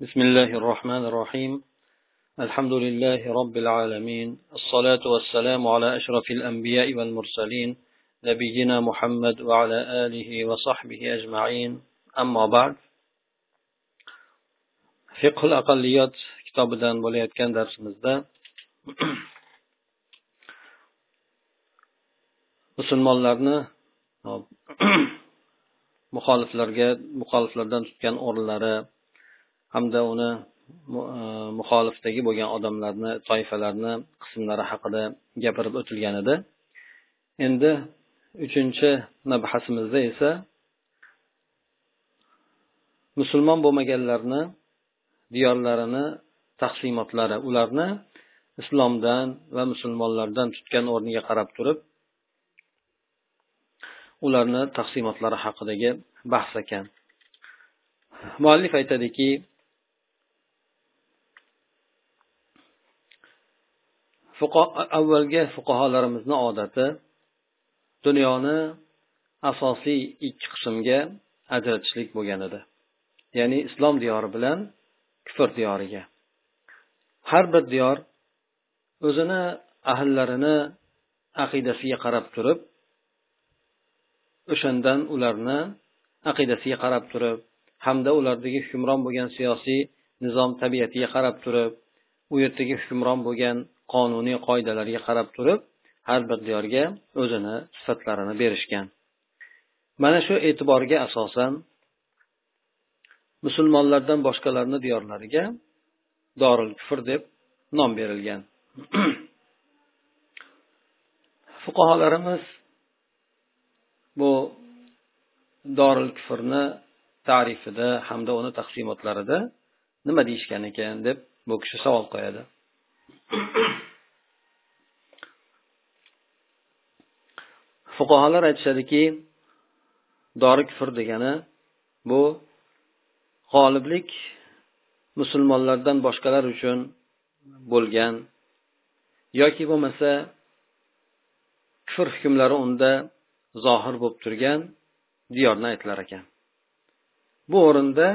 بسم الله الرحمن الرحيم الحمد لله رب العالمين الصلاة والسلام على أشرف الأنبياء والمرسلين نبينا محمد وعلى آله وصحبه أجمعين أما بعد فقه الأقليات kitobidan bo'layotgan darsimizda musulmonlarni muxoliflarga muxoliflardan tutgan o'rinlari hamda uni e, muxolifdagi bo'lgan odamlarni toifalarni qismlari haqida gapirib o'tilgan edi. Endi uchinchi mabhasimizda esa musulmon bo'lmaganlarni diyorlarini taqsimotlari ularni islomdan va musulmonlardan tutgan o'rniga qarab turib ularni taqsimotlari haqidagi bahs ekan. Muallif aytadiki avvalgi fuqarolarimizni odati dunyoni asosiy ikki qismga ajratishlik bo'lgan edi. Ya'ni islom diyori bilan kufr diyoriga. Har bir diyor o'zini ahllarini aqidasiga qarab turib o'shandan ularni aqidasiga qarab turib hamda ulardagi hukmron bo'lgan siyosiy nizom tabiatiga qarab turib u yerdagi hukmron bo'lgan qonuniy qoidalarga qarab turib har bir diyorga o'zini sifatlarini berishgan. Mana shu e'tiborga asosan musulmonlardan boshqalarni diyorlariga dorul kufr deb nom berilgan. Fuqarolarimiz bu dorul kufrni tarifida hamda uni taqsimotlarida nima deyishgan ekan deb bu kishi savol qo'yadi. Fuqarolar aytishadiki dori kufr degani bu g'oliblik musulmonlardan boshqalar uchun bo'lgan yoki bo'lmasa kufr hukmlari unda zohir bo'lib turgan diyorni aytilar ekan. Bu o'rinda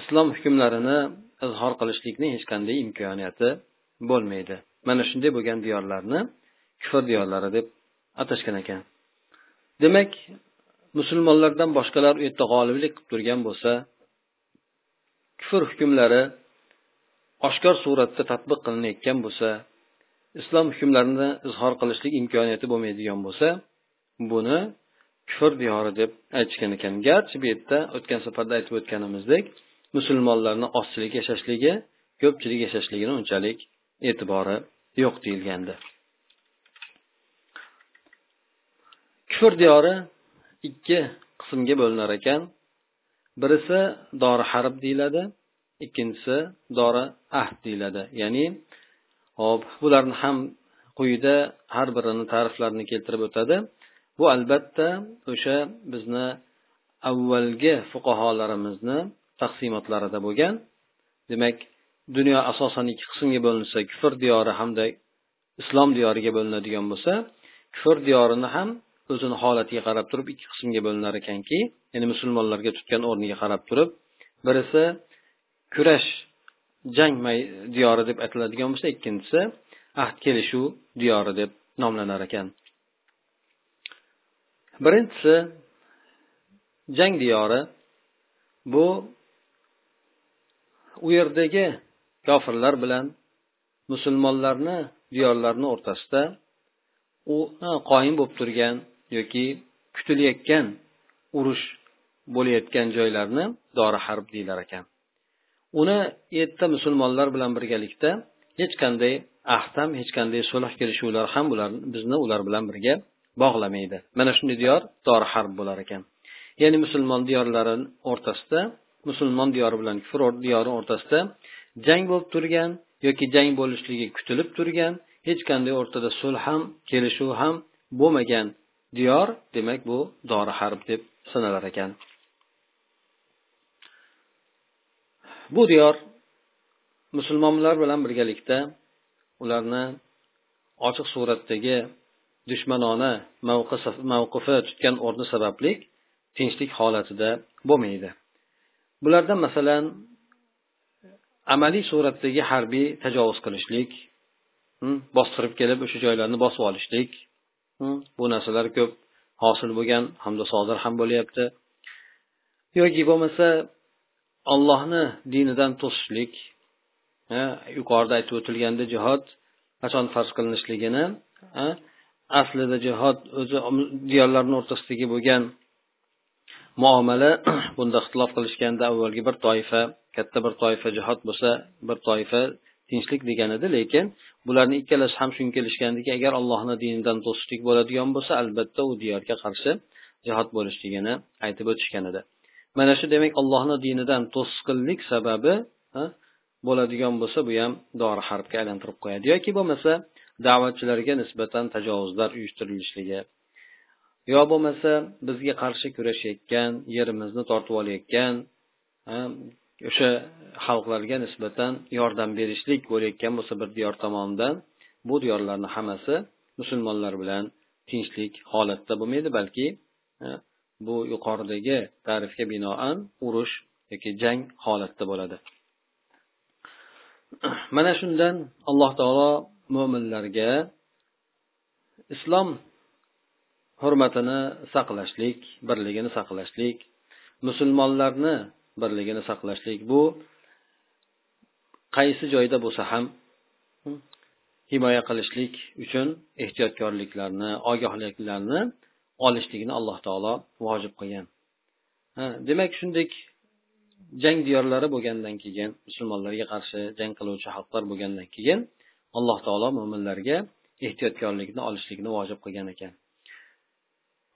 islom hukmlarini izhor qilishlikni hech qanday imkoniyati bo'lmaydi. Mana shunday bo'lgan diyorlarni kufr diyorlari deb atashgan ekan. Demak musulmonlardan boshqalar u yerda g'oliblik qilib turgan bo'lsa kufr hukmlari oshkor suratda tadbiq qilinayotgan bo'lsa islom hukmlarini izhor qilishlik imkoniyati bo'lmaydigan bo'lsa buni kufr diyori deb aytishgan ekan. Garchi bu yerda o'tgan safarda aytib o'tganimizdek musulmonlarni ozchilik yashashligi ko'pchilik yashashligini unchalik e'tibori yo'q deyilgandi. Kufr diyori ikki qismga bo'linar ekan. Birisi dori harb deyiladi ikkinchisi dori ahd deyiladi. Ya'ni hop bularni ham quyida har birini ta'riflarini keltirib o'tadi. Bu albatta o'sha bizni avvalgi fuqarolarimizni taqsimotlarida bo'lgan. Demak dunyo asosan ikki qismga bo'linsa kufr diyori hamda islom diyoriga bo'linadigan bo'lsa kufr diyorini ham o'zini holatiga qarab turib ikki qismga bo'linar ekanki ya'ni musulmonlarga tutgan o'rniga qarab turib birisi kurash jang diyori deb aytiladigan bo'lsa ikkinchisi ahd kelishuv diyori deb nomlanar ekan. Birinchisi jang diyori. Bu u yerdagi kofirlar bilan musulmonlarni diyorlarni o'rtasida u qoyim bo'lib turgan yoki kutilayotgan urush bo'layotgan joylarni dori harb deyilar ekan. Uni yerda musulmonlar bilan birgalikda hech qanday ahd ham hech qanday sulh kelishuvlar ham bular bizni ular bilan birga bog'lamaydi. Mana shunday diyor dori harb bo'lar ekan. Ya'ni musulmon diyorlari o'rtasida musulmon diyori bilan kufr diyori o'rtasida jang bo'lib turgan yoki jang bo'lishligi kutilib turgan hech qanday o'rtada sulh ham kelishuv ham bo'lmagan diyor demak bu dori harb deb sanalar ekan. Bu diyor musulmonlar bilan birgalikda ularni ochiq suratdagi dushmanona mavqifi tutgan o'rni sababli tinchlik holatida bo'lmaydi. Bulardan masalan amaliy suratdagi harbiy tajovuz qilishlik bostirib kelib o'sha joylarni bosib olishlik bu narsalar ko'p hosil bo'lgan hamda sodir ham bo'lyapti. Yoki bo'lmasa ollohni dinidan to'sishlik yuqorida aytib o'tilganda jihod qachon farz qilinishligini aslida jihod o'zi diyorlarni o'rtasidagi bo'lgan muomala bunda ixtilof qilishganda avvalgi bir toifa katta bir toifa jihod bo'lsa bir toifa tinchlik degan edi lekin bularni ikkalasi ham shunga kelishgandiki agar allohni dinidan to'sishlik bo'ladigan bo'lsa albatta u diyorga qarshi jihod bo'lishligini aytib o'tishgan edi. Mana shu demak allohni dinidan to'sqinlik sababi bo'ladigan bo'lsa bu ham dori harbga aylantirib qo'yadi. Yoki bo'lmasa da'vatchilarga nisbatan tajovuzlar uyushtirilishligi yo bo'lmasa bizga qarshi kurashayotgan yerimizni tortib olayotgan o'sha xalqlarga nisbatan yordam berishlik bo'layotgan bo'lsa bir diyor tomonidan bu diyorlarni hammasi musulmonlar bilan tinchlik holatda bo'lmaydi balki bu yuqoridagi ta'rifga binoan urush yoki jang holatda bo'ladi. Mana shundan alloh taolo mo'minlarga islom hurmatini saqlashlik birligini saqlashlik musulmonlarni birligini saqlashlik. Bu qaysi joyda bo'lsa ham himoya qilishlik uchun ehtiyotkorliklarni ogohliklarni olishligini alloh taolo vojib qilgan. Demak shunday jang diyorlari bo'lgandan keyin musulmonlarga qarshi jang qiluvchi xalqlar bo'lgandan keyin alloh taolo mo'minlarga ehtiyotkorlikni olishlikni vojib qilgan ekan.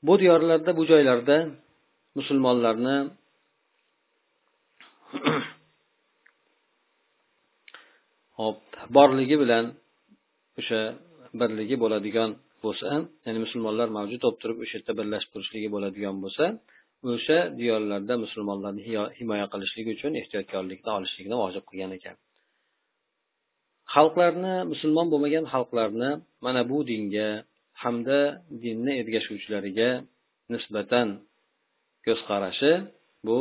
Bu diyorlarda bu joylarda musulmonlarni hop borligi bilan o'sha birligi bo'ladigan bo'lsa ya'ni musulmonlar mavjud bo'lib turib o'sha yerda birlashib turishligi bo'ladigan bo'lsa o'sha diyorlarda musulmonlarni himoya qilishlik uchun ehtiyotkorlikni olishlikni vojib qilgan ekan. Xalqlarni musulmon bo'lmagan xalqlarni mana bu dinga hamda dinni ergashuvchilariga nisbatan ko'z qarashi bu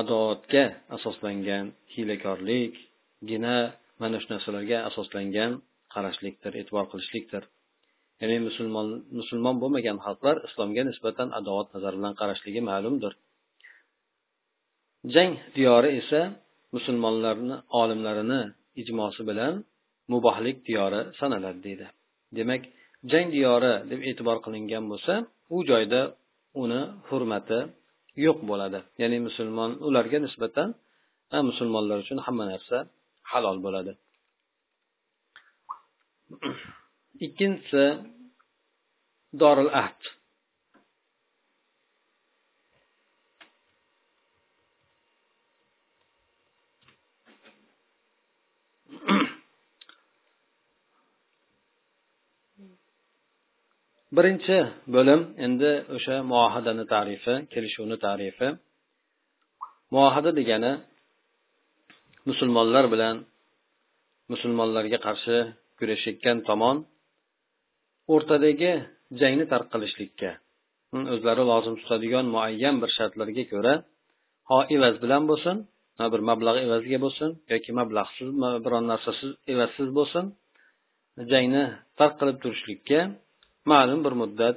adovatga asoslangan hiylakorlik gina mana shu narsalarga asoslangan qarashlikdir e'tibor qilishlikdir. Ya'ni musulmon musulmon bo'lmagan xalqlar islomga nisbatan adovat nazari bilan qarashligi ma'lumdir. Jang diyori esa musulmonlarni olimlarini ijmosi bilan mubohlik diyori sanaladi deydi. Demak jang diyori deb e'tibor qilingan bo'lsa u joyda uni hurmati yo'q bo'ladi. Ya'ni musulmon ularga nisbatan musulmonlar uchun hamma narsa halol bo'ladi. Ikkinchisi doril ahd. Birinchi bo'lim endi o'sha muohadani tarifi kelishuvni tarifi. Muohada degani musulmonlar bilan musulmonlarga qarshi kurashayotgan tomon o'rtadagi jangni tark qilishlikka hmm, o'zlari lozim tutadigan muayyan bir shartlarga ko'ra ho evaz bilan bo'lsin bir mablag' evaziga bo'lsin yoki mablag'siz biron narsasiz evazsiz bo'lsin jangni tark qilib turishlikka ma'lum bir muddat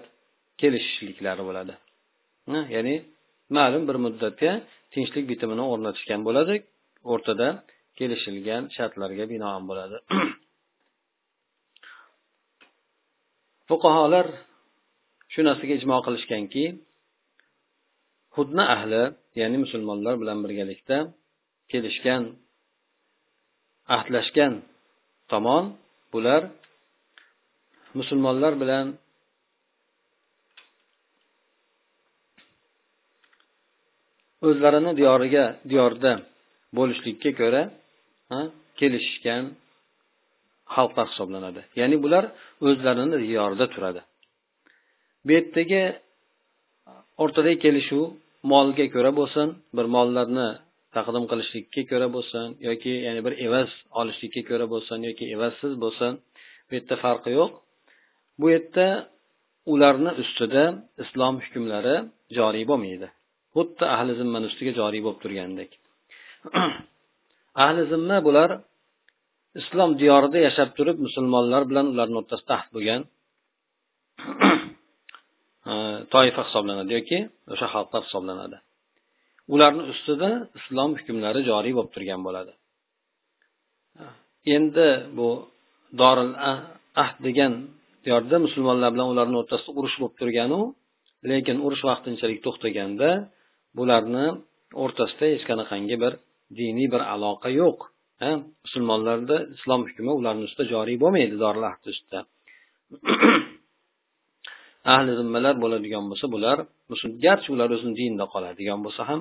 kelishishliklari bo'ladi. Ya'ni ma'lum bir muddatga tinchlik bitimini o'rnatishgan bo'ladi. O'rtada kelishilgan shartlarga binoan bo'ladi. Fuqarolar shu narsaga ijmo qilishganki hudna ahli ya'ni musulmonlar bilan birgalikda kelishgan ahdlashgan tomon bular musulmonlar bilan o'zlarini diyoriga diyorda bo'lishlikka ko'ra kelishishgan xalqlar hisoblanadi. Ya'ni bular o'zlarini diyorida turadi. Bu yerdagi o'rtadagi kelishuv molga ko'ra bo'lsin bir mollarni taqdim qilishlikka ko'ra bo'lsin yoki ya'ni bir evaz olishlikka ko'ra bo'lsin yoki evazsiz bo'lsin bu yerda farqi yo'q. Bu yerda ularni ustida islom hukmlari joriy bo'lmaydi. Xuddi ahli zimmani ustiga joriy bo'lib turgandek. Ahli zimma bular islom diyorida yashab turib musulmonlar bilan ularni o'rtasida ahd bo'lgan. Toifa hisoblanadi yoki o'sha xalqlar hisoblanadi. Ularni ustida islom hukmlari joriy bo'lib turgan bo'ladi. Endi bu doril ahd degan diyorda musulmonlar bilan ularni o'rtasida urush bo'lib turganu lekin urush vaqtinchalik to'xtaganda bularni o'rtasida hech qanaqangi bir diniy bir aloqa yo'q. Musulmonlarda islom hukmi ularni ustida joriy bo'lmaydi doril ustida. Ahli zimmalar bo'ladigan bo'lsa bular garchi ular o'zini dinida qoladigan bo'lsa ham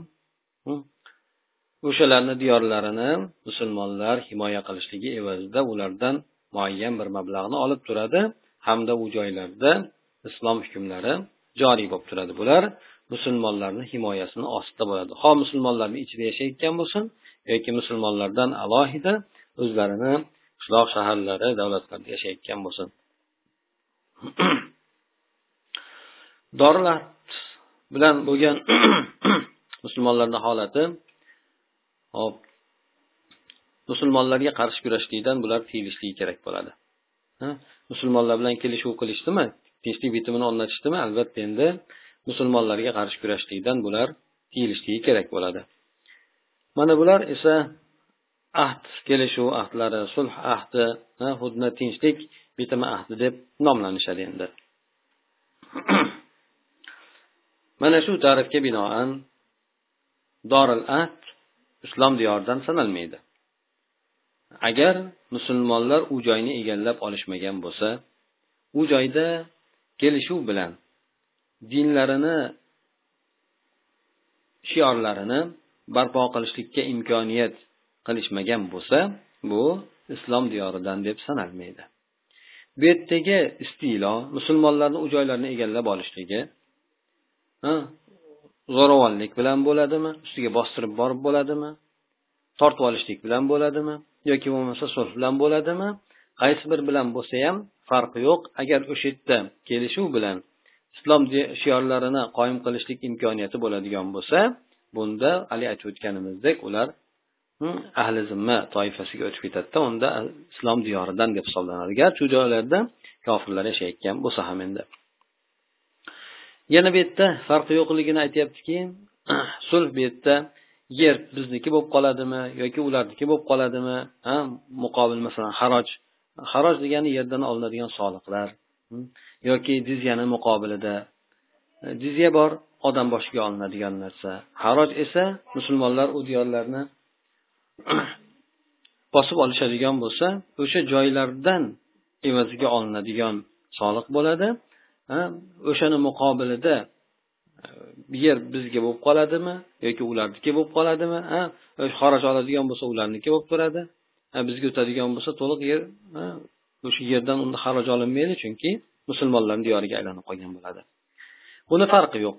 o'shalarni diyorlarini musulmonlar himoya qilishligi evazida ulardan muayyan bir mablag'ni olib turadi. Hamda u joylarda islom hukmlari joriy bo'lib turadi. Bular musulmonlarni himoyasini ostida bo'ladi. Ho musulmonlarni ichida yashayotgan bo'lsin yoki musulmonlardan alohida o'zlarini qishloq shaharlari davlatlarda yashayotgan bo'lsin. Dorilar bilan bo'lgan musulmonlarni holati hop musulmonlarga qarshi kurashlikdan bular tiyilishligi kerak bo'ladi. Musulmonlar bilan kelishuv qilishdimi? Tinchlik bitimini o'rnatishdimi albatta endi musulmonlarga qarshi kurashishlikdan bular tiyilishligi kerak bo'ladi. Mana bular esa ahd kelishuv ahdlari sulh ahdi hudna tinchlik bitimi ahdi deb nomlanishadi endi. Mana shu ta'rifga binoan doril ahd islom diyoridan sanalmaydi. Agar musulmonlar u joyni egallab olishmagan bo'lsa u joyda kelishuv bilan dinlarini shiorlarini barpo qilishlikka imkoniyat qilishmagan bo'lsa bu islom diyoridan deb sanalmaydi. Bu yerdagi istilo musulmonlarni u joylarni egallab olishligi zo'ravonlik bilan bo'ladimi ustiga bostirib borib bo'ladimi tortib olishlik bilan bo'ladimi yoki bo'lmasa sulh bilan bo'ladimi? Qaysi bir bilan bo'lsa ham farqi yo'q. Agar o'sha yerda kelishuv bilan islom shiorlarini qoyim qilishlik imkoniyati bo'ladigan bo'lsa bunda haligi aytib o'tganimizdek ular hmm, ahli zimma toifasiga o'tib ketadida unda islom diyoridan deb hisoblanadi garchi u joylarda kofirlar yashayotgan bo'lsa ham endi. Yana bu yerda farqi yo'qligini aytyaptiki sulh bu yerda yer bizniki bo'lib qoladimi yoki ularniki bo'lib qoladimi? Ha muqobil masalan haroj. Haroj degani yerdan olinadigan soliqlar hmm, yoki jizyani muqobilida. E, jizya bor odam boshiga olinadigan narsa. Haroj esa musulmonlar u diyorlarni bosib olishadigan bo'lsa o'sha joylardan evaziga olinadigan soliq bo'ladi. O'shani muqobilida yer bizga bo'lib qoladimi? Yoki ularniki bo'lib qoladimi? Xoraj oladigan bo'lsa ularniki bo'lib turadi. Bizga o'tadigan bo'lsa to'liq yer o'sha yerdan unda xaroj olinmaydi chunki musulmonlarni diyoriga aylanib qolgan bo'ladi. Buni farqi yo'q.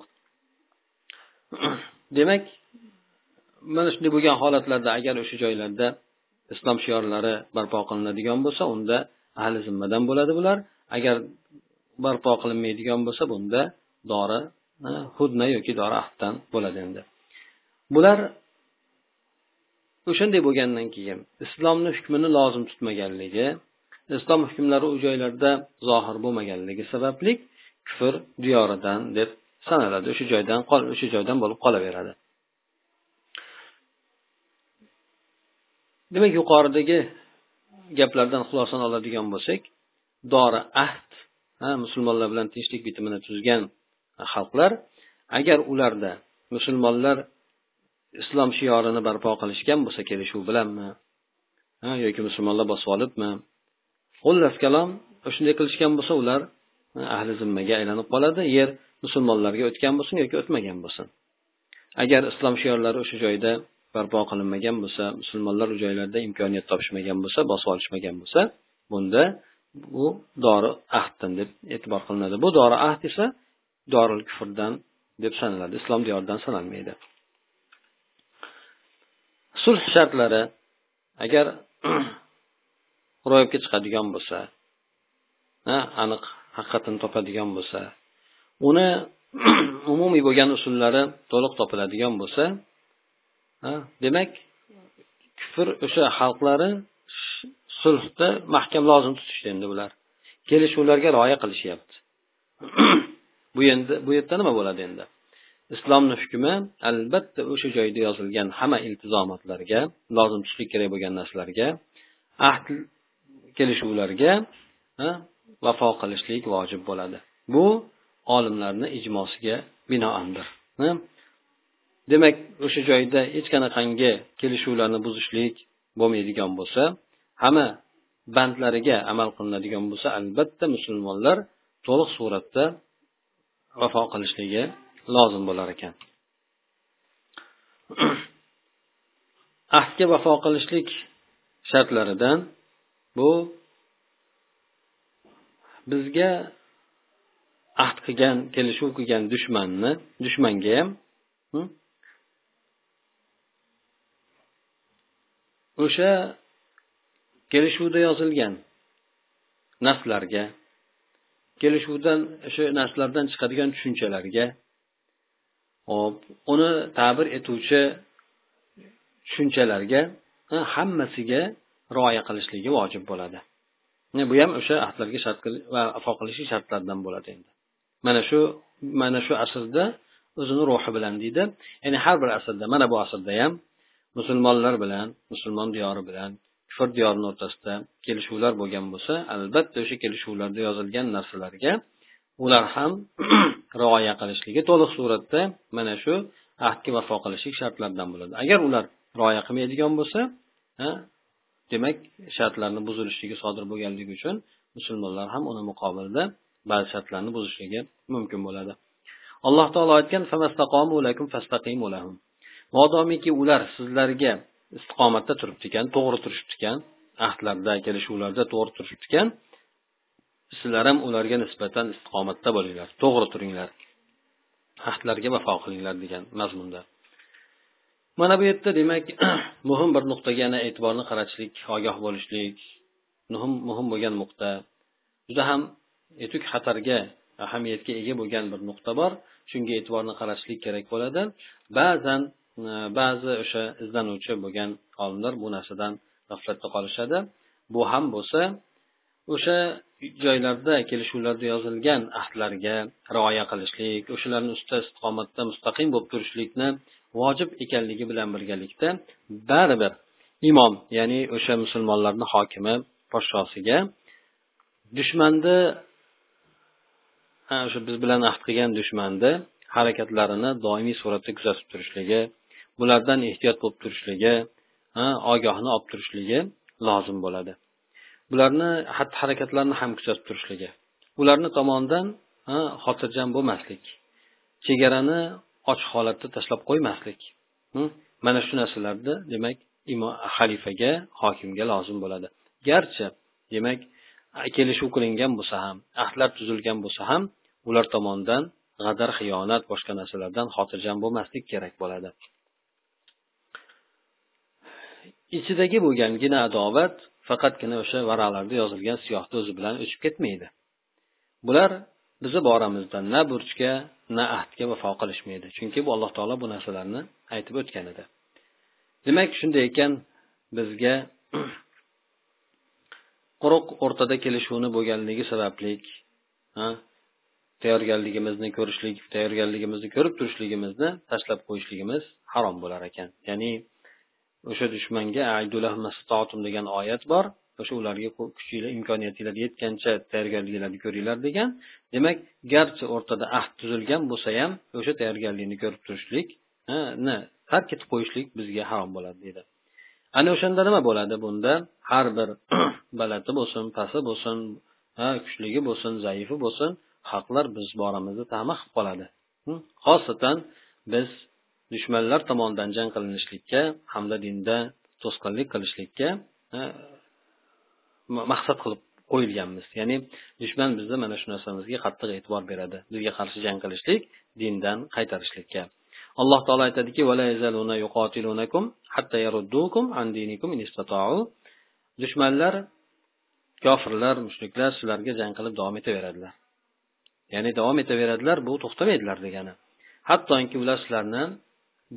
Demak mana shunday bo'lgan holatlarda agar o'sha joylarda islom shiorlari barpo qilinadigan bo'lsa unda ahli zimmadan bo'ladi bular. Agar barpo qilinmaydigan bo'lsa bunda dori hudna yoki dori ahddan bo'ladi endi. Bular o'shanday bo'lgandan keyin islomni hukmini lozim tutmaganligi islom hukmlari u joylarda zohir bo'lmaganligi sababli kufr diyoridan deb sanaladi. O'sha joydan o'sha joydan bo'lib qolaveradi. Demak yuqoridagi gaplardan xulosani oladigan bo'lsak dori ahd musulmonlar bilan tinchlik bitimini tuzgan xalqlar agar ularda musulmonlar islom shiorini barpo qilishgan bo'lsa kelishuv bilanmi? Yoki musulmonlar bosib olibmi? Xullas kalom shunday qilishgan bo'lsa ular ahli zimmaga aylanib qoladi yer musulmonlarga o'tgan bo'lsin yoki o'tmagan bo'lsin. Agar islom shiorlari o'sha joyda barpo qilinmagan bo'lsa musulmonlar u joylarda imkoniyat topishmagan bo'lsa bosib olishmagan bo'lsa bunda bu dori ahddan deb e'tibor qilinadi. Bu dori ahd esa doril kufrdan deb sanaladi. Islom diyoridan sanalmaydi. Sulh shartlari agar ro'yobga chiqadigan bo'lsa aniq haqiqatini topadigan bo'lsa uni umumiy bo'lgan usullari to'liq topiladigan bo'lsa demak kufr o'sha xalqlari sulhda mahkam lozim tutishdi endi bular. Kelishuvlarga rioya qilishyapti. bu endi bu yerda nima bo'ladi endi? Islomni hukmi albatta o'sha joyda yozilgan hamma iltizomotlarga lozim tutishlik kerak bo'lgan narsalarga ahd kelishuvlarga vafo qilishlik vojib bo'ladi. Bu olimlarni ijmosiga binoandir demak o'sha joyda hech qanaqangi kelishuvlarni buzishlik bo'lmaydigan bo'lsa hamma bandlariga amal qilinadigan bo'lsa albatta musulmonlar to'liq suratda vafo qilishligi lozim bo'lar ekan. Ahdga vafo qilishlik shartlaridan bu bizga ahd qilgan kelishuv qilgan dushmanni dushmanga ham o'sha kelishuvda yozilgan nafslarga kelishuvdan o'sha narsalardan chiqadigan tushunchalarga hop uni ta'bir etuvchi tushunchalarga hammasiga rioya qilishligi vojib bo'ladi. Bu ham o'sha ahdlarga shart va vafo qilishlik shartlaridan bo'ladi endi. Mana shu mana shu asrda o'zini ruhi bilan deydi. Ya'ni har bir asrda mana bu asrda ham musulmonlar bilan musulmon diyori bilan kufr diyorini o'rtasida kelishuvlar bo'lgan bo'lsa albatta o'sha kelishuvlarda yozilgan narsalarga ular ham rioya qilishligi to'liq suratda mana shu ahdga vafo qilishlik shartlaridan bo'ladi. Agar ular rioya qilmaydigan bo'lsa demak shartlarni buzilishligi sodir bo'lganligi uchun musulmonlar ham uni muqobilida ba'zi shartlarni buzishligi mumkin bo'ladi. Alloh taolo aytgan modomiki ular sizlarga istiqomatda turibdi ekan to'g'ri turishibdi ekan ahdlarda kelishuvlarda to'g'ri turishibdi ekan sizlar ham ularga nisbatan istiqomatda bo'linglar to'g'ri turinglar ahdlarga vafo qilinglar degan mazmunda. Mana bu yerda demak muhim bir nuqtaga yana e'tiborni qaratishlik ogoh bo'lishlik muhim muhim bo'lgan nuqta. Juda ham etuk xatarga ahamiyatga ega bo'lgan bir nuqta bor. Shunga e'tiborni qaratishlik kerak bo'ladi. Ba'zan ba'zi o'sha izlanuvchi bo'lgan olimlar bu narsadan g'aflatda qolishadi. Bu ham bo'lsa o'sha joylarda kelishuvlarda yozilgan ahdlarga rioya qilishlik o'shalarni ustida istiqomatda mustaqim bo'lib turishlikni vojib ekanligi bilan birgalikda baribir imom ya'ni o'sha musulmonlarni hokimi podshosiga dushmanni o'sha biz bilan ahd qilgan dushmanni harakatlarini doimiy suratda kuzatib turishligi bulardan ehtiyot bo'lib turishligi ogohni olib turishligi lozim bo'ladi. Bularni xatti harakatlarini ham kuzatib turishligi. Ularni tomonidan xotirjam bo'lmaslik chegarani ochiq holatda tashlab qo'ymaslik hm? mana shu narsalarni demak xalifaga hokimga lozim bo'ladi. Garchi demak kelishuv qilingan bo'lsa ham ahdlar tuzilgan bo'lsa ham ular tomonidan g'adar xiyonat boshqa narsalardan xotirjam bo'lmaslik kerak bo'ladi. Ichidagi bo'lgangina adovat faqatgina o'sha varaqlarda yozilgan siyohni o'zi bilan o'chib ketmaydi. Bular bizni boramizda na burchga na ahdga vafo qilishmaydi. Chunki bu alloh taolo bu narsalarni aytib o'tgan edi. Demak shunday ekan bizga quruq o'rtada kelishuvni bo'lganligi sababli tayyorgarligimizni ko'rishlik tayyorgarligimizni ko'rib turishligimizni tashlab qo'yishligimiz harom bo'lar ekan. Ya'ni o'sha dushmanga degan oyat bor. O'sha ularga kuchinglar imkoniyatinglar yetgancha tayyorgarliklarni ko'ringlar degan. Demak garchi o'rtada ahd tuzilgan bo'lsa ham o'sha tayyorgarlikni ko'rib turishlikni tark etib qo'yishlik bizga harom bo'ladi deydi ana o'shanda nima bo'ladi bunda? Har bir balati bo'lsin pasi bo'lsin kuchligi bo'lsin zaifi bo'lsin haqlar biz boramizda tama qilib qoladi. Xosatan biz dushmanlar tomonidan jang qilinishlikka hamda dinda to'sqinlik qilishlikka maqsad qilib qo'yilganmiz. Ya'ni dushman bizni mana shu narsamizga qattiq e'tibor beradi. Bizga qarshi jang qilishlik dindan qaytarishlikka. Alloh taolo aytadiki dushmanlar kofirlar mushriklar sizlarga jang qilib davom etaveradilar. Ya'ni davom etaveradilar bu to'xtamaydilar degani. Hattoki ular sizlarni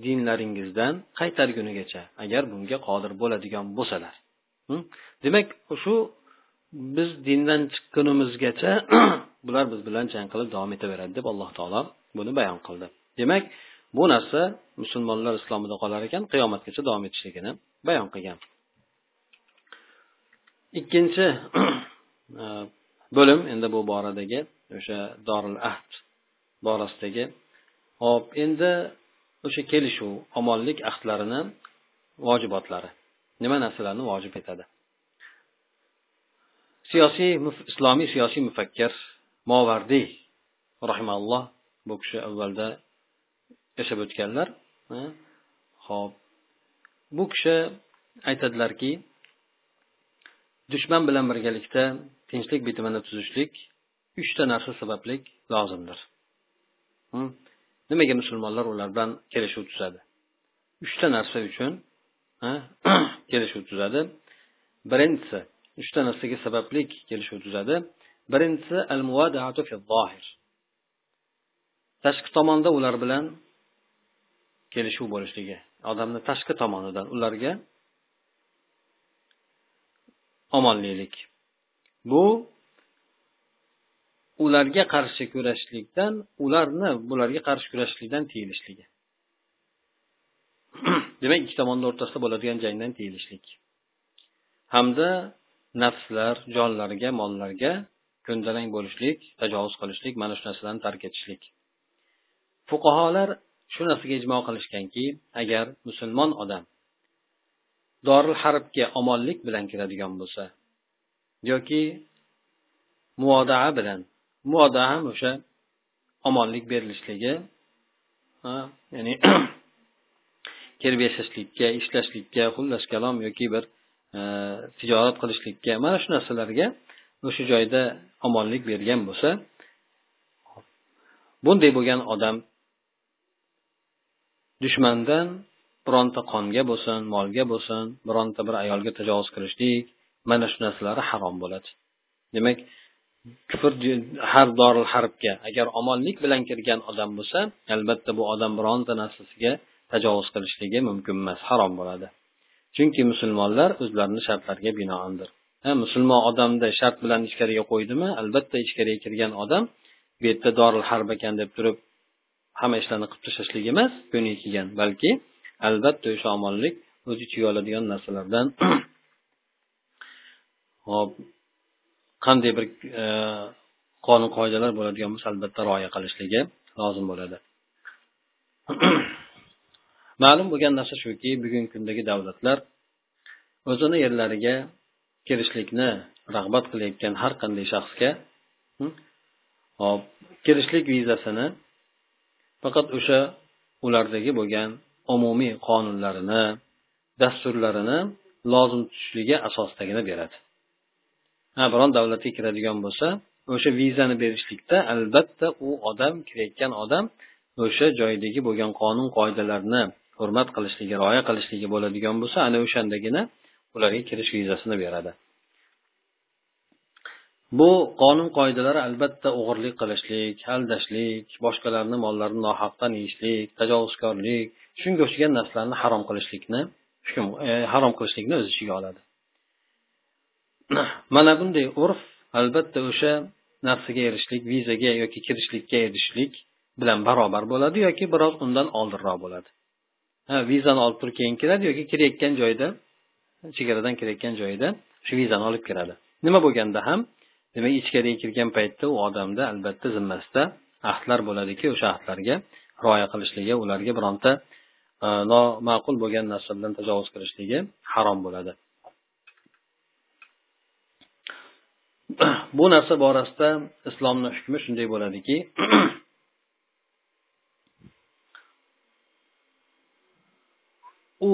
dinlaringizdan qaytargunigacha agar bunga qodir bo'ladigan bo'lsalar. Demak shu biz dindan chiqqunimizgacha bular biz bilan jang qilib davom etaveradi deb alloh taolo buni bayon qildi. Demak bu narsa musulmonlar islomida qolar ekan qiyomatgacha davom etishligini bayon qilgan. Ikkinchi e, bo'lim endi bu boradagi o'sha dorul ahd borasidagi. Hop endi o'sha kelishuv omonlik ahdlarini vojibotlari. Nima narsalarni vojib etadi? Siyosiy islomiy siyosiy mufakkir movardiy rahimalloh bu kishi avvalda yashab o'tganlar ho'p. Bu kishi aytadilarki dushman bilan birgalikda tinchlik bitimini tuzishlik uchta narsa sababli lozimdir. Hm? Nimaga musulmonlar ular bilan kelishuv tuzadi? Uchta narsa uchun kelishuv tuzadi. Birinchisi uchta narsaga sabablik kelishuv tuzadi. Birinchisi al tashqi tomonda ular bilan kelishuv bo'lishligi. Odamni tashqi tomonidan ularga omonlilik. Bu ularga qarshi kurashishlikdan ularni bularga qarshi kurashishlikdan tiyilishligi demak ikki tomonni o'rtasida bo'ladigan jangdan tiyilishlik. Hamda nafslar jonlarga mollarga ko'ndalang bo'lishlik tajovuz qilishlik mana shu narsalarni tark etishlik. Fuqarolar shu narsaga ijmo qilishganki agar musulmon odam doril harbga omonlik bilan kiradigan bo'lsa yoki muodaa bilan muodaa ham o'sha omonlik berilishligi ya'ni kelib yashashlikka ishlashlikka xullas kalom yoki bir e, tijorat qilishlikka mana shu narsalarga o'sha joyda omonlik bergan bo'lsa bunday bo'lgan odam dushmandan bironta qonga bo'lsin molga bo'lsin bironta bir ayolga tajovuz qilishlik mana shu narsalari harom bo'ladi. Demak kufr har doril harbga. Agar omonlik bilan kirgan odam bo'lsa albatta bu odam bironta narsasiga tajovuz qilishligi mumkin emas harom bo'ladi. Chunki musulmonlar o'zlarini shartlariga binoandir. Ha musulmon odamni shart bilan ichkariga qo'ydimi? Albatta ichkariga kirgan odam bu yerda doril harb ekan deb turib hamma ishlarni qilib tashlashlik emas ko'ngliga kelgan. Balki albatta o'sha omonlik o'z ichiga oladigan narsalardan. Hop. Qanday bir e, qonun qoidalar bo'ladigan bo'lsa albatta rioya qilishligi lozim bo'ladi. Ma'lum bo'lgan narsa shuki bugungi kundagi davlatlar o'zini yerlariga kirishlikni rag'bat qilayotgan har qanday shaxsga hm, hop kirishlik vizasini faqat o'sha ulardagi bo'lgan umumiy qonunlarini dasturlarini lozim tutishligi asosidagina beradi. Ha biron davlatga kiradigan bo'lsa o'sha vizani berishlikda albatta u odam kirayotgan odam o'sha joydagi bo'lgan qonun qoidalarni hurmat qilishligi rioya qilishligi bo'ladigan bo'lsa ana o'shandagina ularga kirish vizasini beradi. Bu qonun qoidalari albatta o'g'irlik qilishlik aldashlik boshqalarni mollarini nohaqdan yeyishlik tajovuzkorlik shunga o'xshagan narsalarni harom qilishlikni hukm e, harom qilishlikni o'z ichiga oladi. Mana bunday urf albatta o'sha narsaga erishishlik vizaga yoki kirishlikka erishishlik bilan barobar bo'ladi yoki biroz undan oldinroq bo'ladi. Ha vizani olib turib keyin kiradi yoki kirayotgan joyda chegaradan kirayotgan joyida shu vizani olib kiradi. Nima bo'lganda ham demak ichkariga kirgan paytda u odamda albatta zimmasida ahdlar bo'ladiki o'sha ahdlarga rioya qilishligi ularga bironta e, noma'qul bo'lgan narsa bilan tajovuz qilishligi harom bo'ladi. bu narsa borasida islomni hukmi shunday bo'ladiki u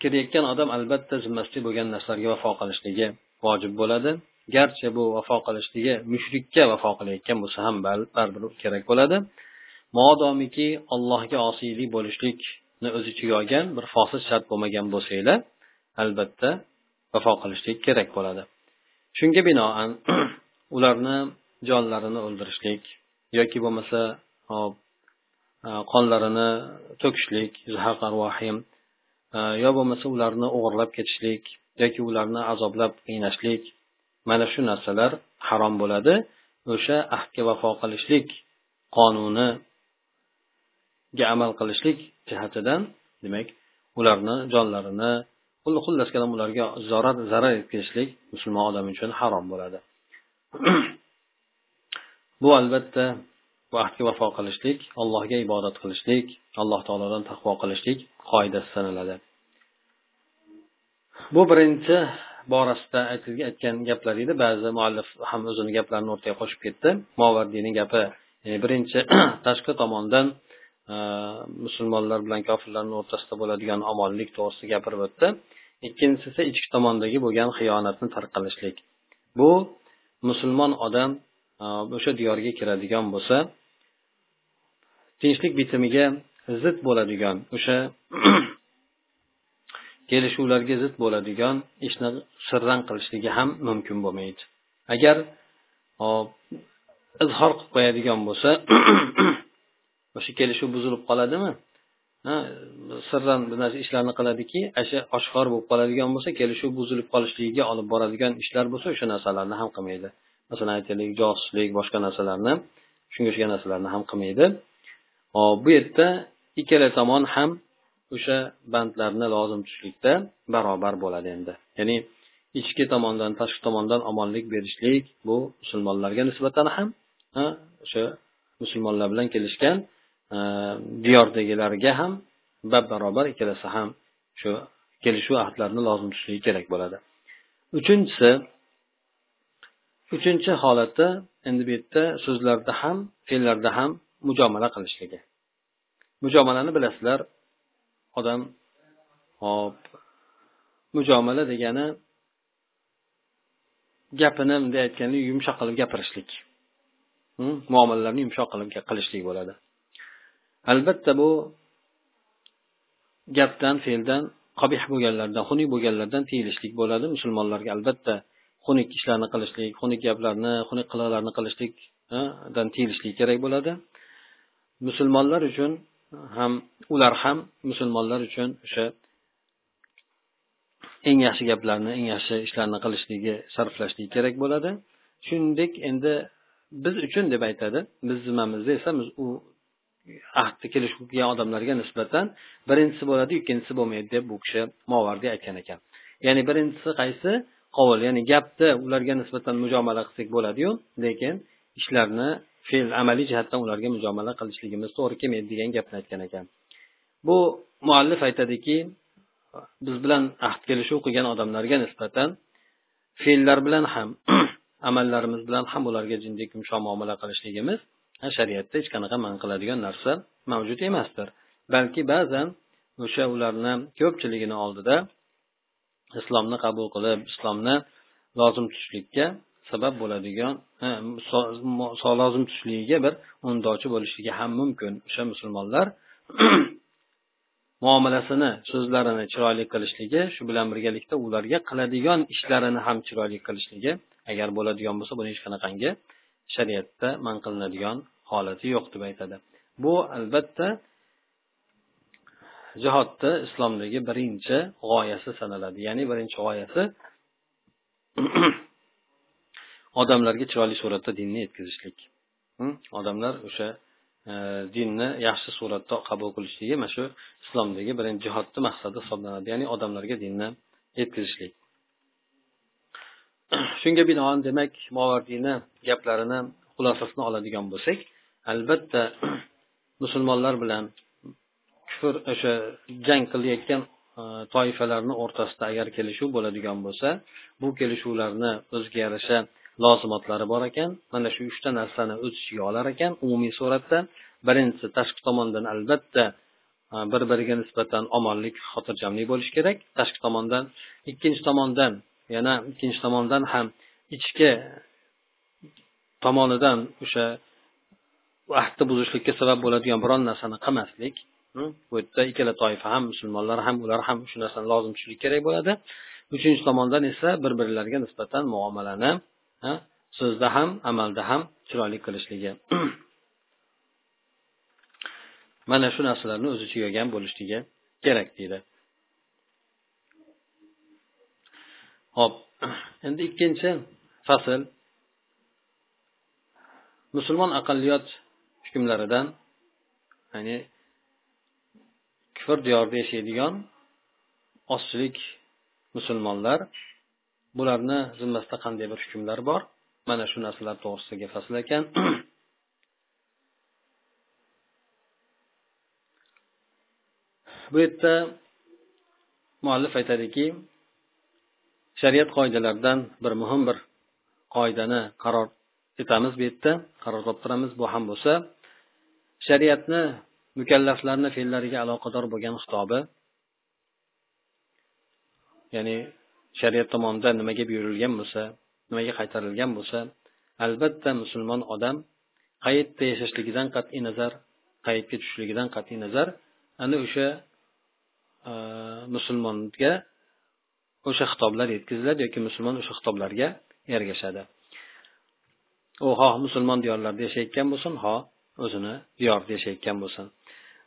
kirayotgan odam albatta zimmasida bo'lgan narsalarga vafo qilishligi vojib bo'ladi. Garchi bu vafo qilishligi mushrikka vafo qilayotgan bo'lsa ham baribir kerak bo'ladi. Modomiki allohga osiylik bo'lishlikni o'z ichiga olgan bir fosil shart bo'lmagan bo'lsanglar albatta vafo qilishlik kerak bo'ladi. Shunga binoan ularni jonlarini o'ldirishlik yoki bo'lmasa hop e, qonlarini to'kishlik e, yo bo'lmasa ularni o'g'irlab ketishlik yoki ularni azoblab qiynashlik mana shu narsalar harom bo'ladi. O'sha ahdga vafo qilishlik qonuniga amal qilishlik jihatidan demak ularni jonlarini xullas kalom ularga zarar zarar yetkazishlik musulmon odam uchun harom bo'ladi. Bu albatta bu ahdga vafo qilishlik allohga ibodat qilishlik alloh taolodan taqvo qilishlik qoidasi sanaladi. Bu birinchi borasida aytgan gaplar edi. Ba'zi muallif ham o'zini gaplarini o'rtaga qo'shib ketdi. Movardiyni gapi e, birinchi tashqi tomondan e, musulmonlar bilan kofirlarni o'rtasida bo'ladigan omonlik to'g'risida gapirib o'tdi. Ikkinchisi esa ichki tomondagi bo'lgan xiyonatni tark qilishlik bu musulmon odam e, o'sha diyorga kiradigan bo'lsa tinchlik bitimiga zid bo'ladigan o'sha kelishuvlarga zid bo'ladigan ishni sirran qilishligi ham mumkin bo'lmaydi. Agar e, izhor qilib qo'yadigan bo'lsa o'sha kelishuv buzilib qoladimi? Sirran bir narsa ishlarni qiladiki asha oshkor bo'lib qoladigan bo'lsa kelishuv buzilib qolishligiga olib boradigan ishlar bo'lsa o'sha narsalarni ham qilmaydi. Masalan aytaylik josuslik boshqa narsalarni shunga o'xshagan narsalarni ham qilmaydi. Hop bu yerda ikkala tomon ham o'sha bandlarni lozim tutishlikda barobar bo'ladi endi. Ya'ni ichki tomondan tashqi tomondan omonlik berishlik bu musulmonlarga nisbatan ham o'sha musulmonlar bilan kelishgan diyordagilarga ham bab barobar ikkalasi ham shu kelishuv ahdlarini lozim tutishligi kerak bo'ladi. Uchinchisi uchinchi holati endi bu yerda so'zlarda ham fe'llarda ham mujomala qilishligi. Mujomalani bilasizlar odam hop mujomala degani gapini bunday aytganda yumshoq qilib gapirishlik. Muomalalarni yumshoq qilib qilishlik bo'ladi. Albatta bu gapdan fe'ldan qobih bo'lganlardan xunuk bo'lganlardan tiyilishlik bo'ladi. Musulmonlarga albatta xunuk ishlarni qilishlik xunuk gaplarni xunuk qiliqlarni qilishlikdan tiyilishlik kerak bo'ladi. Musulmonlar uchun ham ular ham musulmonlar uchun o'sha eng yaxshi gaplarni eng yaxshi ishlarni qilishligi sarflashligi kerak bo'ladi. Shuningdek endi biz uchun deb aytadi biz zimmamizda esa u ahdni kelishib kelgan odamlarga nisbatan birinchisi bo'ladi ikkinchisi bo'lmaydi deb bu kishi movardiy aytgan ekan. Ya'ni birinchisi qaysi? Qovul ya'ni gapni ularga nisbatan mujomala qilsak bo'ladiyu lekin ishlarni fe'l amaliy jihatdan ularga mujomala qilishligimiz to'g'ri kelmaydi degan gapni aytgan ekan. Bu muallif aytadiki biz bilan ahd kelishuv qilgan odamlarga nisbatan fe'llar bilan ham amallarimiz bilan ham ularga jindek yumshoq muomala qilishligimiz shariatda hech qanaqa man qiladigan narsa mavjud emasdir. Balki ba'zan o'sha ularni ko'pchiligini oldida islomni qabul qilib islomni lozim tutishlikka sabab bo'ladigan lozim tutishligiga bir undovchi bo'lishligi ham mumkin. O'sha musulmonlar muomalasini so'zlarini chiroyli qilishligi shu bilan birgalikda ularga qiladigan ishlarini ham chiroyli qilishligi agar bo'ladigan bo'lsa buni hech qanaqangi shariatda man qilinadigan holati yo'q deb aytadi. Bu albatta jihodni islomdagi birinchi g'oyasi sanaladi. Ya'ni birinchi g'oyasi odamlarga chiroyli suratda dinni yetkazishlik. Hm? Odamlar o'sha e, dinni yaxshi suratda qabul qilishligi mana shu islomdagi birinchi jihodni maqsadi hisoblanadi. Ya'ni odamlarga dinni yetkazishlik. shunga binoan demak movardiyni gaplarini xulosasini oladigan bo'lsak albatta musulmonlar bilan kufr o'sha jang qilayotgan e, toifalarni o'rtasida agar kelishuv bo'ladigan bo'lsa bu kelishuvlarni o'ziga yarasha lozimotlari bor ekan. Mana shu uchta narsani o'z ichiga olar ekan umumiy suratda. Birinchisi tashqi tomondan albatta e, bir biriga nisbatan omonlik xotirjamlik bo'lishi kerak. Tashqi tomondan ikkinchi tomondan yana ikkinchi tomondan ham ichki tomonidan o'sha ahdni buzishlikka sabab bo'ladigan biron narsani qilmaslik hm, bu yerda ikkala toifa ham musulmonlar ham ular ham shu narsani lozim tutishlik kerak bo'ladi. Uchinchi tomondan esa bir birlariga nisbatan muomalani so'zda ham amalda ham chiroyli qilishligi. Mana shu narsalarni o'z ichiga olgan bo'lishligi kerak deydi. Ho'p endi ikkinchi fasl. Musulmon aqlliyot hukmlaridan ya'ni kufr diyorida yashaydigan ozchilik musulmonlar bularni zimmasida qanday bir hukmlar bor? Mana shu narsalar to'g'risidagi fasl ekan. Bu yerda muallif aytadiki shariat qoidalaridan bir muhim bir qoidani qaror etamiz bu yerda qaror toptiramiz. Bu ham bo'lsa shariatni mukallaflarni fe'llariga aloqador bo'lgan xitobi. Ya'ni shariat tomonidan nimaga buyurilgan bo'lsa nimaga qaytarilgan bo'lsa albatta musulmon odam qayerda yashashligidan qat'iy nazar qayerga tushishligidan qat'iy nazar ana o'sha e, musulmonga o'sha xitoblar yetkaziladi yoki musulmon o'sha xitoblarga ergashadi. U xoh musulmon diyorlarida yashayotgan bo'lsin xoh o'zini diyorida yashayotgan bo'lsin.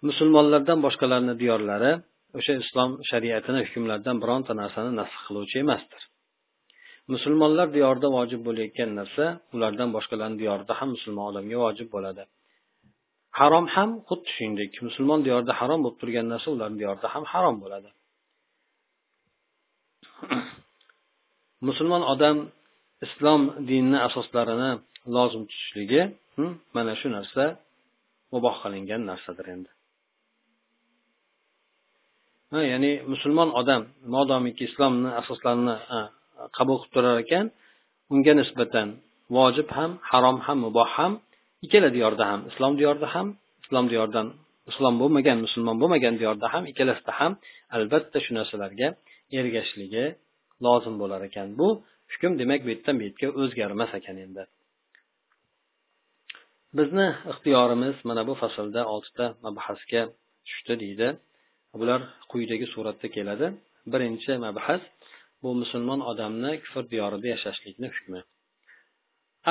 Musulmonlardan boshqalarni diyorlari o'sha islom shariatini hukmlaridan bironta narsani nasx qiluvchi emasdir. Musulmonlar diyorida vojib bo'layotgan narsa ulardan boshqalarni diyorida ham musulmon odamga vojib bo'ladi. Harom ham xuddi shuningdek musulmon diyorida harom bo'lib turgan narsa ularni diyorida ham harom bo'ladi. musulmon odam islom dinini asoslarini lozim tutishligi mana shu narsa muboh qilingan narsadir endi. Ha ya'ni musulmon odam modomiki islomni asoslarini qabul qilib turar ekan unga nisbatan vojib ham harom ham muboh ham ikkala diyorda ham islom diyorida ham islom diyoridan islom bo'lmagan musulmon bo'lmagan diyorda ham ikkalasida ham albatta shu narsalarga ergashishligi lozim bo'lar ekan. Bu hukm demak bu yerdan bu yerga o'zgarmas ekan endi. Bizni ixtiyorimiz mana bu faslda oltita mabhasga tushdi deydi. Bular quyidagi suratda keladi. Birinchi mabhas bu musulmon odamni kufr diyorida yashashlikni hukmi.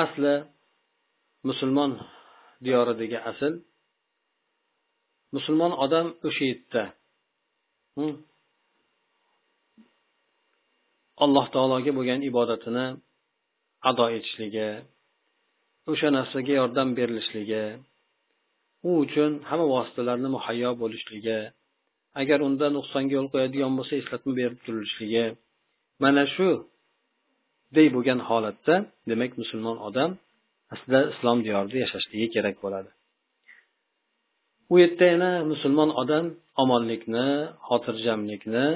Asli musulmon diyoridagi asl musulmon odam o'sha yerda hm, alloh taologa bo'lgan ibodatini ado etishligi o'sha narsaga yordam berilishligi u uchun hamma vositalarni muhayyo bo'lishligi agar unda nuqsonga yo'l qo'yadigan bo'lsa eslatma berib turilishligi. Mana shu dey bo'lgan holatda demak musulmon odam aslida islom diyorida yashashligi kerak bo'ladi. U yerda yana musulmon odam omonlikni xotirjamlikni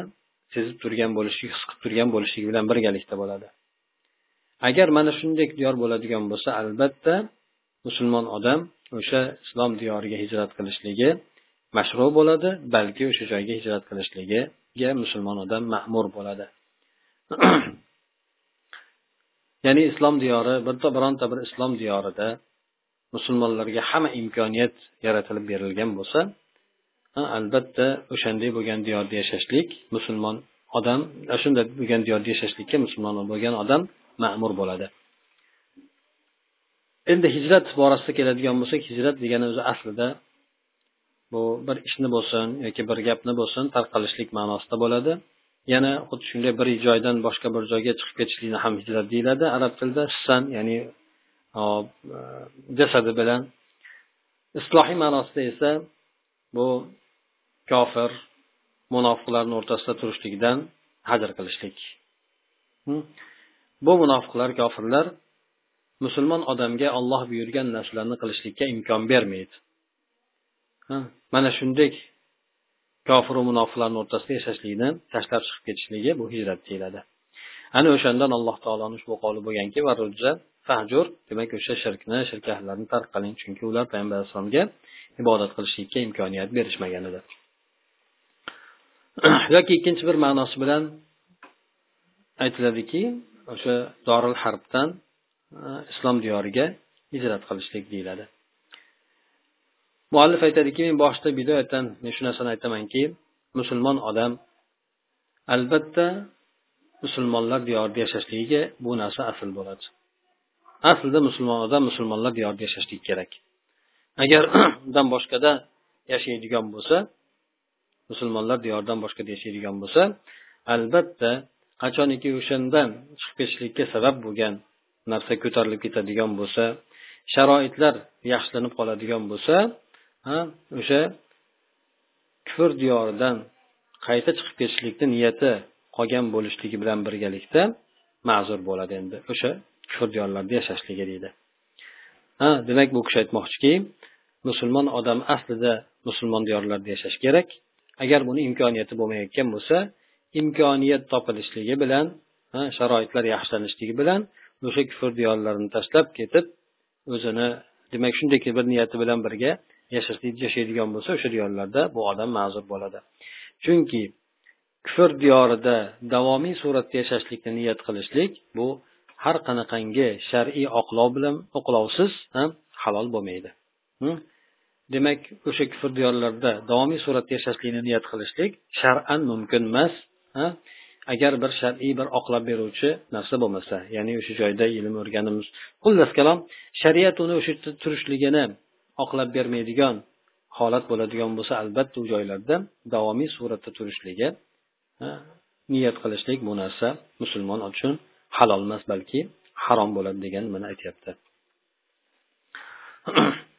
sezib turgan bo'lishligi his qilib turgan bo'lishligi bilan birgalikda bo'ladi. Agar mana shunday diyor bo'ladigan bo'lsa albatta musulmon odam o'sha islom diyoriga hijrat qilishligi mashru bo'ladi balki o'sha joyga hijrat qilishligiga musulmon odam ma'mur bo'ladi. Ya'ni islom diyori bitta bironta bir islom diyorida musulmonlarga hamma imkoniyat yaratilib berilgan bo'lsa albatta o'shanday bo'lgan diyorda yashashlik musulmon odam shunday bo'lgan diyorda yashashlikka musulmon bo'lgan odam ma'mur bo'ladi. Endi hijrat borasida keladigan bo'lsak hijrat degani o'zi aslida bu bir ishni bo'lsin yoki bir gapni bo'lsin tarqalishlik ma'nosida bo'ladi. Yana xuddi shunday bir joydan boshqa bir joyga chiqib ketishlikni ham hijrat deyiladi arab tilida. Hissan ya'ni jasadi bilan islohiy ma'nosida esa bu kofir munofiqlarni o'rtasida turishlikdan hajr qilishlik. Bu munofiqlar kofirlar musulmon odamga olloh buyurgan narsalarni qilishlikka imkon bermaydi. Mana shunday kofiru munofiqlarni o'rtasida yashashlikni tashlab chiqib ketishligi bu hijrat deyiladi. Ana o'shandan alloh taoloni ushbu qovli bo'lganki fahjur demak o'sha shirkni shirk ahllarni tark qiling chunki ular payg'ambar alayhissalomga ibodat qilishlikka imkoniyat berishmagan edi. yoki ikkinchi bir ma'nosi bilan aytiladiki o'sha doril harbdan e, islom diyoriga hijrat qilishlik deyiladi. Muallif aytadiki men boshida bidoyatdan men shu narsani aytamanki musulmon odam albatta musulmonlar diyorida yashashligiga bu narsa asl bo'ladi. Aslida musulmon odam musulmonlar diyorida yashashligi kerak. Agar undan boshqada yashaydigan bo'lsa musulmonlar diyoridan boshqada yashaydigan bo'lsa albatta qachoniki o'shandan chiqib ketishlikka sabab bo'lgan narsa ko'tarilib ketadigan bo'lsa sharoitlar yaxshilanib qoladigan bo'lsa o'sha kufr diyoridan qayta chiqib ketishlikni niyati qolgan bo'lishligi bilan birgalikda ma'zur bo'ladi endi o'sha kufr diyorlarda yashashligi deydi. Ha demak bu kishi aytmoqchiki musulmon odam aslida musulmon diyorlarda yashash kerak. Agar buni imkoniyati bo'lmayotgan bo'lsa imkoniyat topilishligi bilan sharoitlar yaxshilanishligi bilan o'sha kufr diyorlarini tashlab ketib o'zini demak shunday bir niyati bilan birga yashaydigan bo'lsa o'sha diyorlarda bu odam ma'zur bo'ladi. Chunki kufr diyorida davomiy suratda yashashlikni niyat qilishlik bu har qanaqangi shar'iy oqlov bilan oqlovsiz ham halol bo'lmaydi. Hm? Demak o'sha kufr diyorlarida davomiy suratda yashashlikni niyat qilishlik shar'an mumkin emas agar bir shar'iy bir oqlab beruvchi narsa bo'lmasa ya'ni o'sha joyda ilm o'rganimiz. Xullas kalom shariat uni o'sha yerda turishligini oqlab bermaydigan holat bo'ladigan bo'lsa albatta u joylarda davomiy suratda turishligi niyat qilishlik bu narsa musulmon uchun halol emas balki harom bo'ladi degan nimani aytyapti.